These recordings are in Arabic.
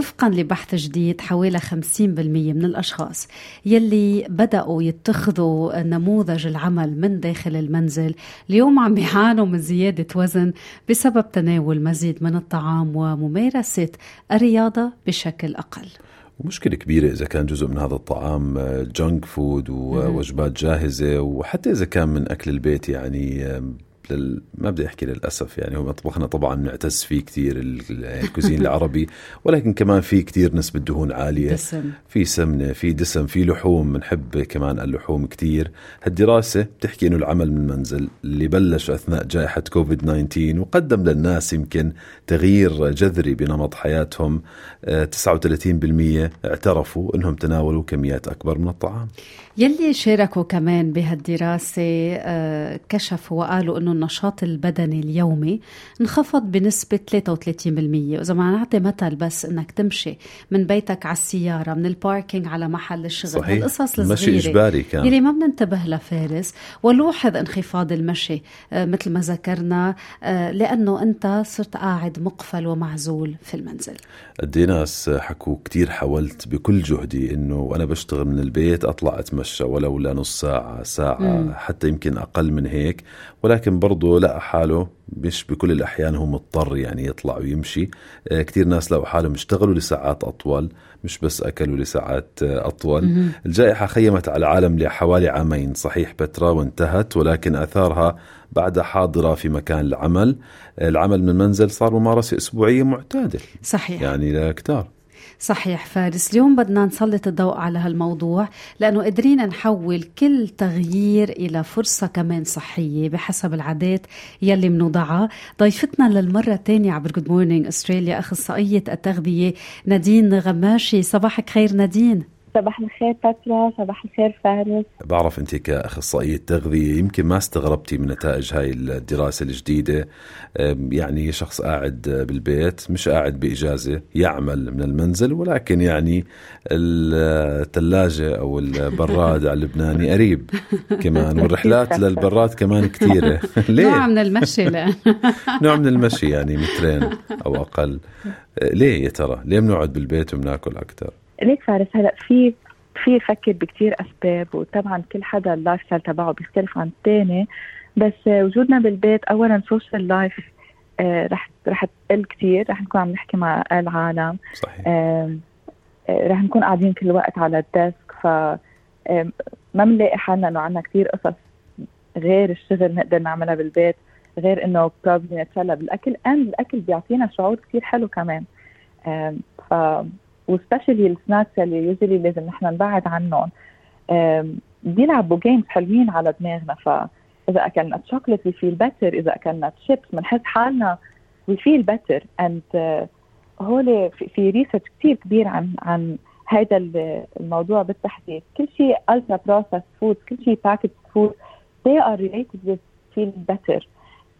وفقا لبحث جديد حوالي 50% من الأشخاص يلي بدأوا يتخذوا نموذج العمل من داخل المنزل. اليوم عم بيعانوا من زيادة وزن بسبب تناول مزيد من الطعام وممارسة الرياضة بشكل أقل. ومشكلة كبيرة إذا كان جزء من هذا الطعام جنك فود ووجبات جاهزة وحتى إذا كان من أكل البيت يعني لل... ما بدي أحكي للأسف يعني هو مطبخنا طبعا نعتز فيه كثير الكوزين العربي ولكن كمان في كثير نسبة دهون عالية. دسم. في سمنة في دسم في لحوم بنحب كمان اللحوم كثير. هالدراسة بتحكي إنه العمل من المنزل اللي بلش أثناء جائحة كوفيد 19 وقدم للناس يمكن تغيير جذري بنمط حياتهم. 39% اعترفوا إنهم تناولوا كميات أكبر من الطعام. يلي شاركوا كمان بهالدراسة آه، كشفوا وقالوا أنه النشاط البدني اليومي انخفض بنسبة 33% وإذا ما نعطي مثل بس أنك تمشي من بيتك على السيارة من الباركينج على محل الشغل صحيح. المشي الصغيرة إجباري كان. يلي ما بننتبه لفارس. ولوحظ انخفاض المشي آه، مثل ما ذكرنا آه، لأنه أنت صرت قاعد مقفل ومعزول في المنزل. قد إيه ناس حكوا كتير حاولت بكل جهدي إنه وأنا بشتغل من البيت أطلع أتمشى ولو لنص ساعة ساعة مم. حتى يمكن أقل من هيك. ولكن برضه لقى حاله مش بكل الأحيان هو مضطر يعني يطلع ويمشي. آه، كتير ناس لقوا حالهم اشتغلوا لساعات أطول مش بس أكلوا لساعات آه، أطول. مهم. الجائحة خيمت على العالم لحوالي عامين صحيح فترة وانتهت ولكن أثارها بعد حاضرة في مكان العمل. آه، العمل من المنزل صار ممارسة أسبوعية معتادة. صحيح. يعني لكتار صحيح فارس اليوم بدنا نسلط الضوء على هالموضوع لأنه قدرينا نحول كل تغيير إلى فرصة كمان صحية بحسب العادات يلي منوضعها ضيفتنا للمرة الثانية عبر Good Morning Australia أخصائية التغذية نادين غماشي. صباحك خير نادين. صباح الخير باترا صباح الخير فارس. بعرف انت كأخصائية تغذية يمكن ما استغربتي من نتائج هاي الدراسة الجديدة. أم، يعني شخص قاعد بالبيت مش قاعد بإجازة يعمل من المنزل ولكن يعني الثلاجه أو البراد على اللبناني قريب كمان والرحلات للبراد كمان كثيره نوع ليه من المشي لأن نوع من المشي يعني مترين أو أقل. أه، ليه يا ترى؟ ليه بنقعد بالبيت وبناكل أكثر ليك فارس هلا في في فكر بكتير أسباب وطبعا كل حدا ال lifestyle تبعه بيختلف عن الثاني بس وجودنا بالبيت اولا social life آه، رح رح تقل كتير رح نكون عم نحكي مع العالم. صحيح. آه، رح نكون قاعدين كل الوقت على ال desk ف ما بنلاقي حالنا إنه عندنا كتير قصص غير الشغل نقدر نعملها بالبيت غير إنه probably نتسلى بالأكل ان الأكل بيعطينا شعور كتير حلو كمان. ف و especially ال snacks اللي usually لازم نحن نبعد عنهم. بيلعبوا games حلوين على دماغنا. فاذا أكلنا chocolate we feel better إذا أكلنا تشيبس بنحس حالنا we feel better and whole في- research كثير كبير عن عن هذا ال- الموضوع بالتحديد. كل شيء ultra processed food كل شيء packaged food they are related with feeling better.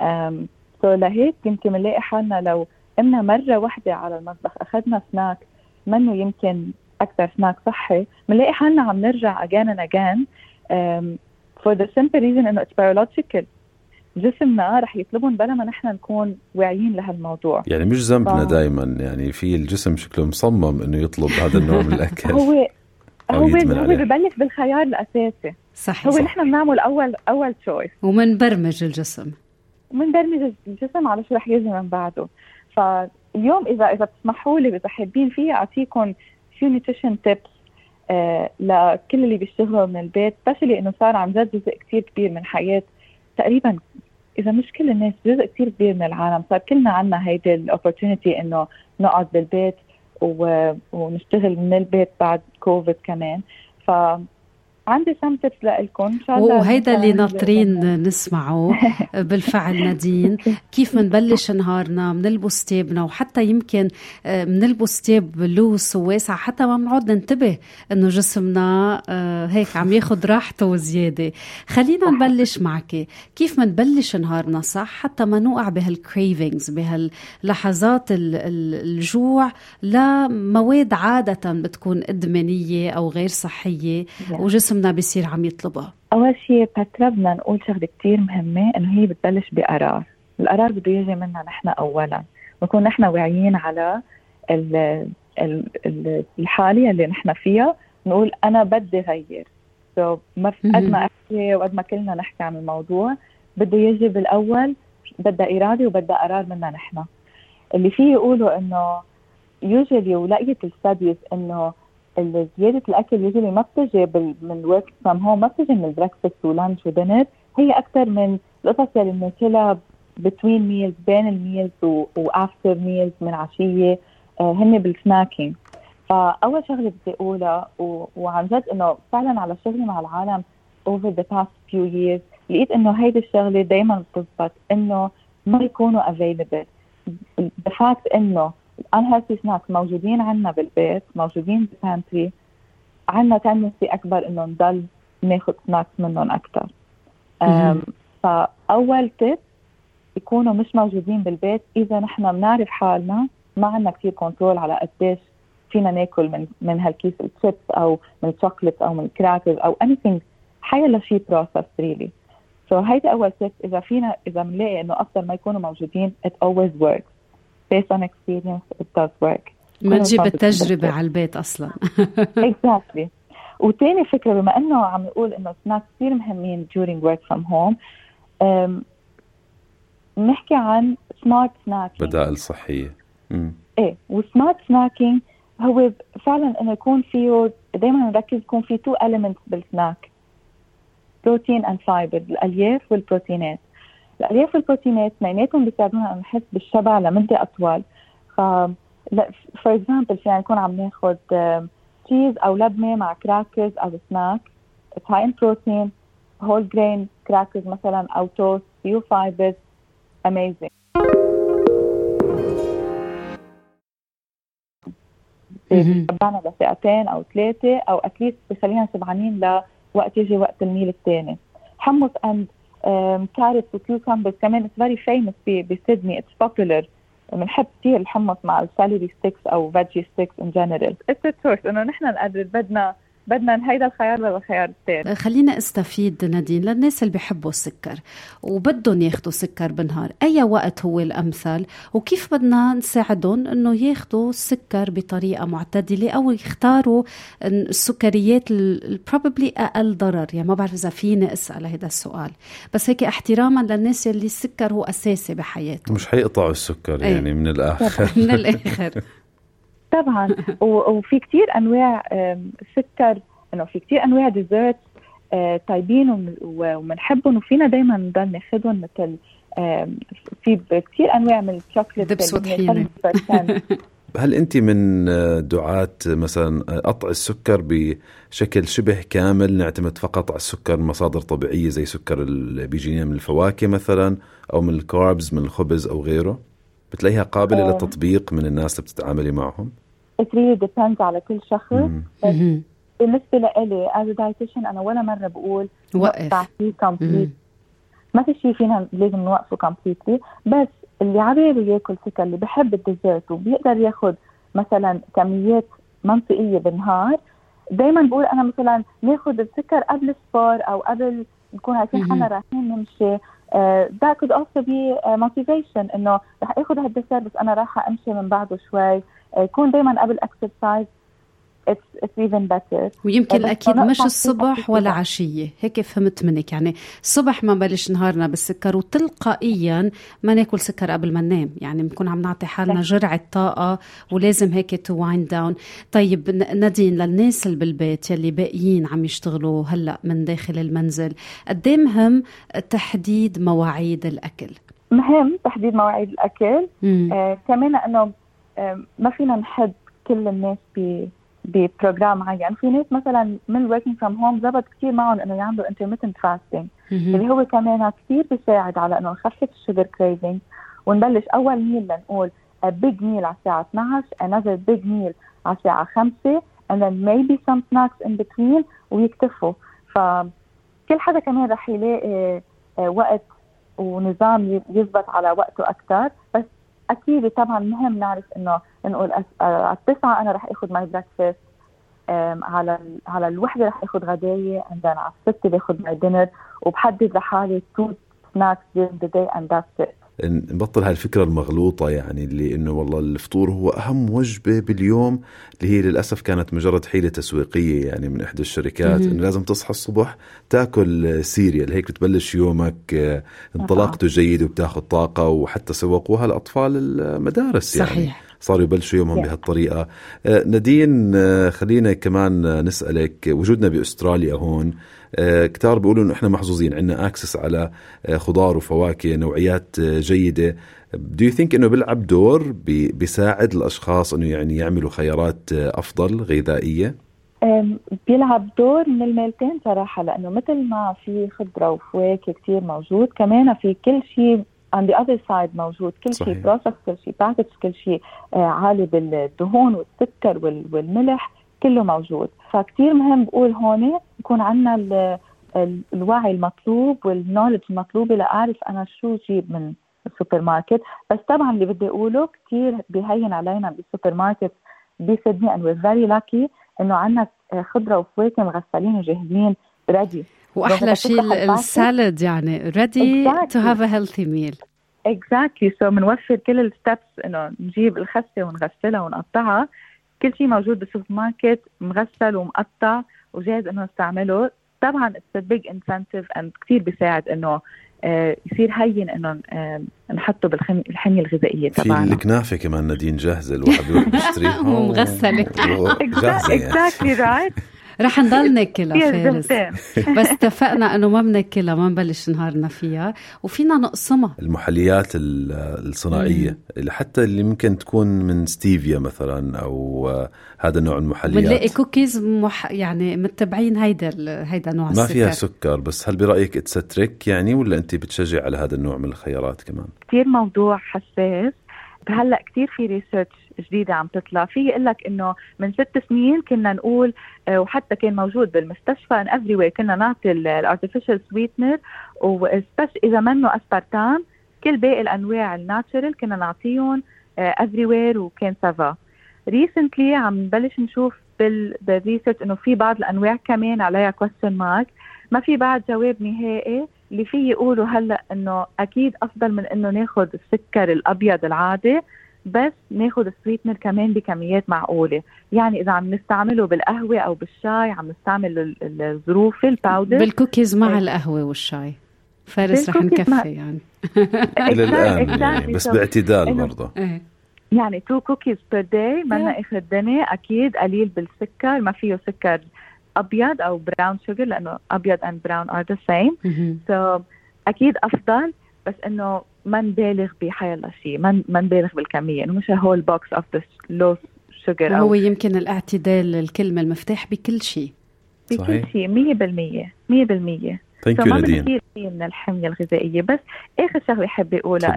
um, so لهيك يمكن بنلاقي حالنا لو قمنا مرة واحدة على المطبخ أخذنا سناك منه يمكن أكثر سناك صحي بنلاقي حالنا عم نرجع again and again um, for the simple reason إنه it's biological جسمنا رح يطلبهم بلا ما نحن نكون واعيين لهالموضوع يعني مش ذنبنا آه. دائما يعني في الجسم شكله مصمم إنه يطلب هذا النوع من الأكل هو هو هو. ببلش بالخيار الأساسي صحيح هو. نحن بنعمل أول أول choice ومنبرمج الجسم بنبرمج الجسم على شو رح يجي من بعده فاليوم اذا إذا بتسمحوا لي إذا حابين فيي اعطيكم شو nutrition tips لكل اللي بيشتغلوا من البيت especially إنه صار عن جد جزء كثير كبير من حياة. تقريبا إذا مش كل الناس جزء كثير كبير من العالم. صار كلنا عنا هيدي ال opportunity إنه نقعد بالبيت و... ونشتغل من البيت بعد كوفيد كمان. ف عندي tips لكم إن شاء الله وهيدا اللي ناطرين نسمعه بالفعل نادين. كيف منبلش نهارنا؟ منلبس تيابنا وحتى يمكن منلبس تياب loose وواسع حتى ما بنعود ننتبه إنه جسمنا آه، هيك عم ياخذ راحته وزيادة. خلينا نبلش معك. كيف منبلش نهارنا؟ صح؟ حتى ما نوقع بهال cravings بهاللحظات الجوع لمواد عادة بتكون إدمانية أو غير صحية وجسم جسمنا بيصير عم يطلبها أول شيء بترا بدنا نقول شغلة كثير مهمة إنه هي بتبلش بقرار. القرار بده يجي منا نحن اولا. نكون نحن واعيين على ال ال الحالة اللي نحن فيها. نقول أنا بدي غير. سو ما قد ما أحكي وقد ما كلنا نحكي عن الموضوع بده يجي بالأول بدها إرادة وبدها قرار منا نحن. اللي فيه يقولوا إنه يوجولي ولقيت ال studies إنه زيادة ال calories ما بتجي من work from home ما بتجي من ال breakfast و lunch و dinner هي أكثر من القصص اللي بناكلها between meals بين ال meals و after meals من عشية. آه هن بال snacking فأول شغلة بدي أقولها وعن جد إنه فعلا على شغلي مع العالم over the past few years لقيت إنه هيدي الشغلة دائما بتزبط إنه ما يكونوا available. The fact إنه ال unhealthy snacks موجودين عندنا بالبيت موجودين بال pantry عندنا tendency أكبر انه نضل ناخذ snacks منهم أكثر فأول tip يكونوا مش موجودين بالبيت. إذا نحن بنعرف حالنا ما عندنا كثير control على قديش فينا ناكل من من هالكيس الشيبس أو من الشوكليت أو من ال crackers أو anything. حيلا شيء processed really so هيدي أول tip إذا فينا إذا بنلاقي إنه افضل ما يكونوا موجودين it always works. Based on experience it does work. ما تجيب التجربة على البيت أصلا. Exactly. وتاني فكرة بما أنه عم نقول أنه سناك كثير مهمين during work from home نحكي عن smart snacking بدائل صحية. مم. إيه و smart snacking هو فعلا إنه يكون فيه دائما نركز يكون في two elements بال snack protein and fiber الألياف والبروتينات. الالياف والبروتينات اثنيناتهم بيساعدونا نحس بالشبع لمدة أطول. ف for example فينا نكون عم ناخذ cheese أو لبنة مع crackers أو snack it's high in protein whole grain crackers مثلا أو توست few fibers amazing بيشبعنا لساعتين أو ثلاثة أو at least بخلينا شبعانين لوقت يجي وقت ال meal الثاني حمص and carrot و cucumbers كمان it's very famous بسيدني it's popular بنحب كثير الحمص مع ال celery sticks أو veggie sticks in general it's choice إنه نحن نقرر بدنا بدنا هيدا الخيار ولا الخيار الثاني؟ خلينا استفيد نادين للناس اللي بيحبوا السكر وبدهم ياخذوا سكر بالنهار أي وقت هو الأمثل؟ وكيف بدنا نساعدهم إنه ياخذوا السكر بطريقة معتدلة أو يختاروا السكريات probably أقل ضرر؟ يعني ما بعرف إذا فيني أسأل هذا السؤال. بس هيك احتراما للناس اللي السكر هو أساسي بحياتهم. مش حيقطعوا السكر إيه. يعني من الآخر. من الآخر. طبعا وفي كثير أنواع سكر إنه في كثير أنواع dessert آه، طيبين وبنحبهم وفينا دائما نضل ناخذهم مثل في كثير أنواع من الشوكليت دبس هل انت من دعاة مثلا قطع السكر بشكل شبه كامل نعتمد فقط على السكر مصادر طبيعية زي سكر اللي بيجينا من الفواكه مثلا أو من ال carbs من الخبز أو غيره؟ بتلاقيها قابلة للتطبيق من الناس اللي بتتعاملي معهم؟ It really depends على كل شخص. بس بالنسبة لإلي as dietitian أنا ولا مرة بقول وقف. complete ما في شيء فينا لازم نوقفه completely بس اللي عباله ياكل سكر اللي بحب ال dessert وبيقدر ياخذ مثلا كميات منطقية بالنهار دائما بقول أنا مثلا ناخذ السكر قبل الفطار أو قبل نكون عارفين حنا رايحين نمشي. that could also be motivation إنه رح اخذ هال dessert بس أنا رايحة أمشي من بعده شوي. uh, يكون دائما قبل exercise it's, it's even better. ويمكن أكيد مش الصبح ولا عشية. هيك فهمت منك. يعني الصبح ما بلش نهارنا بالسكر وتلقائيا ما ناكل سكر قبل ما ننام. يعني بنكون عم نعطي حالنا جرعة طاقة ولازم هيك to wind down طيب نادين للناس اللي بالبيت يلي باقيين عم يشتغلوا هلأ من داخل المنزل قد إيه مهم تحديد مواعيد الأكل؟ مهم تحديد مواعيد الأكل. آه كمان إنه ما فينا نحد كل الناس ب program معين. في ناس مثلا من working from home زبط كثير معهم إنه يعملوا intermittent fasting. اللي هو كمان كثير بيساعد على إنه نخفف ال sugar craving ونبلش أول meal لنقول a big meal على الساعة 12 another big meal على الساعة 5 and then maybe some snacks in between ويكتفوا. فكل حدا كمان رح يلاقي آه، وقت ونظام يزبط على وقته أكثر أكيد طبعا مهم نعرف إنه نقول آه، على التسعة أنا رح آخذ my breakfast على على الوحدة رح آخذ and then على الستة باخذ my dinner وبحدد لحالي two snacks during the day and that's it. نبطل هاي الفكرة المغلوطة يعني اللي إنه والله الفطور هو أهم وجبة باليوم اللي هي للأسف كانت مجرد حيلة تسويقية يعني من إحدى الشركات إنه لازم تصحى الصبح تأكل cereal هيك بتبلش يومك آه، انطلاقته جيد وبتاخذ طاقة وحتى سوقوها لأطفال المدارس يعني. صحيح. صاروا يبلشوا يومهم بهالطريقة. آه، نادين آه، خلينا كمان نسألك وجودنا بأستراليا هون كتار بيقولوا إنه إحنا محظوظين عندنا access على خضار وفواكه نوعيات جيدة. do you think إنه بيلعب دور بيساعد الأشخاص إنه يعني يعملوا خيارات أفضل غذائية؟ بيلعب دور من الميلتين صراحة لأنه مثل ما في خضرة وفواكه كثير موجود كمان في كل شيء on the other side موجود. كل شيء processed كل شيء packaged كل شيء آه، عالي بالدهون والسكر والملح كله موجود. فكتير مهم بقول هون يكون عندنا الوعي المطلوب وال knowledge المطلوبه لاعرف أنا شو جيب من السوبر ماركت بس طبعا اللي بدي أقوله كثير بيهين علينا بالسوبر ماركت بيفيدني and we're very lucky إنه عندنا خضره وفواكه مغسلين وجاهزين ready وأحلى شيء ال salad يعني exactly. to have a healthy meal. Exactly. So بنوفر كل ال steps إنه نجيب الخسة ونغسلها ونقطعها. كل شيء موجود بالسوبر ماركت مغسل ومقطع. وجاهز إنه نستعمله. طبعا it's big incentive and كثير بيساعد إنه آه، يصير هين إنه آه، نحطه بالحميه الغذائية تبعنا. في الكنافة كمان نادين جاهزة الواحد بيروح بيشتريها ومغسله جاهزة exactly right رح نضل ناكلها فارس. بس اتفقنا انه ما بناكلها ما نبلش نهارنا فيها وفينا نقسمها. المحليات الصناعية اللي حتى اللي ممكن تكون من ستيفيا مثلا أو هذا نوع المحليات. بنلاقي كوكيز مح يعني متبعين هيدا هيدا نوع ما السكر. فيها سكر بس هل برأيك it's trick يعني ولا أنت بتشجع على هذا النوع من الخيارات كمان؟ كثير موضوع حساس. هلأ كثير في research جديدة عم تطلع. في يقول لك إنه من ست سنين كنا نقول آه، وحتى كان موجود بالمستشفى in every way كنا نعطي ال artificial sweetener و especially إذا منه اسبارتام كل باقي الأنواع ال natural كنا نعطيهم everywhere وكان ça va. recently عم نبلش نشوف بال research إنه في بعض الأنواع كمان عليها question mark ما في بعد جواب نهائي. اللي في يقولوا هلأ إنه أكيد أفضل من إنه ناخذ السكر الأبيض العادي. بس ناخذ ال sweetener كمان بكميات معقولة. يعني إذا عم نستعمله بالقهوة أو بالشاي عم نستعمل الظروف ال powder بالكوكيز مع إيه. القهوة والشاي. فارس رح نكفي يعني. إلى الآن يعني بس باعتدال برضه. إيه. يعني two cookies per day منا آخر الدنيا أكيد قليل بالسكر ما فيه سكر أبيض أو brown sugar لأنه أبيض and brown are the same so أكيد أفضل بس إنه ما نبالغ بحيلا شيء ما ما نبالغ بالكمية إنه مش whole box of the low sugar هو يمكن الاعتدال الكلمة المفتاح بكل شيء. بكل شيء 100% 100% thank you نادين من الحمية الغذائية. بس آخر شغلة حابه أقولها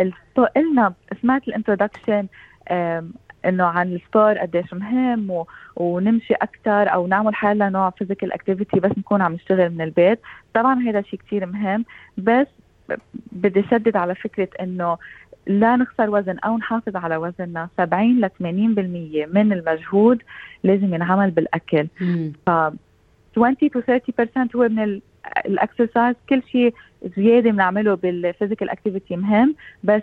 إنه قلنا سمعت ال introduction إنه عن الفطار قديش مهم و... ونمشي أكثر أو نعمل حالنا نوع physical activity بس نكون عم نشتغل من البيت. طبعا هذا شيء كثير مهم. بس بدي شدد على فكرة إنه لا نخسر وزن أو نحافظ على وزننا. 70 ل 80% من المجهود لازم ينعمل بالأكل. ف 20 to 30% هو من ال exercise. كل شيء زيادة بنعمله بال physical activity مهم بس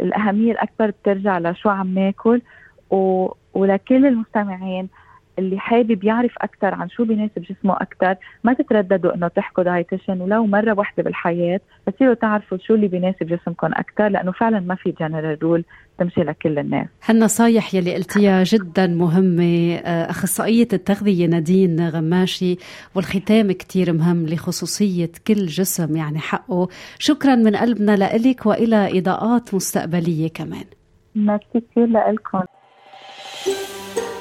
الأهمية الأكبر بترجع لشو عم ناكل. و... ولكل المستمعين اللي حابب يعرف أكثر عن شو بيناسب جسمه أكثر ما تترددوا إنه تحكوا dietitian ولو مرة واحدة بالحياة بتصيروا تعرفوا شو اللي بيناسب جسمكم أكثر لأنه فعلا ما في general rule تمشي لكل الناس. هالنصايح يلي قلتيها جدا مهمة آه، أخصائية التغذية نادين غماشي والختام كتير مهم لخصوصية كل جسم يعني حقه. شكرا من قلبنا لإلك وإلى إضاءات مستقبلية كمان. ميرسي كثير لكم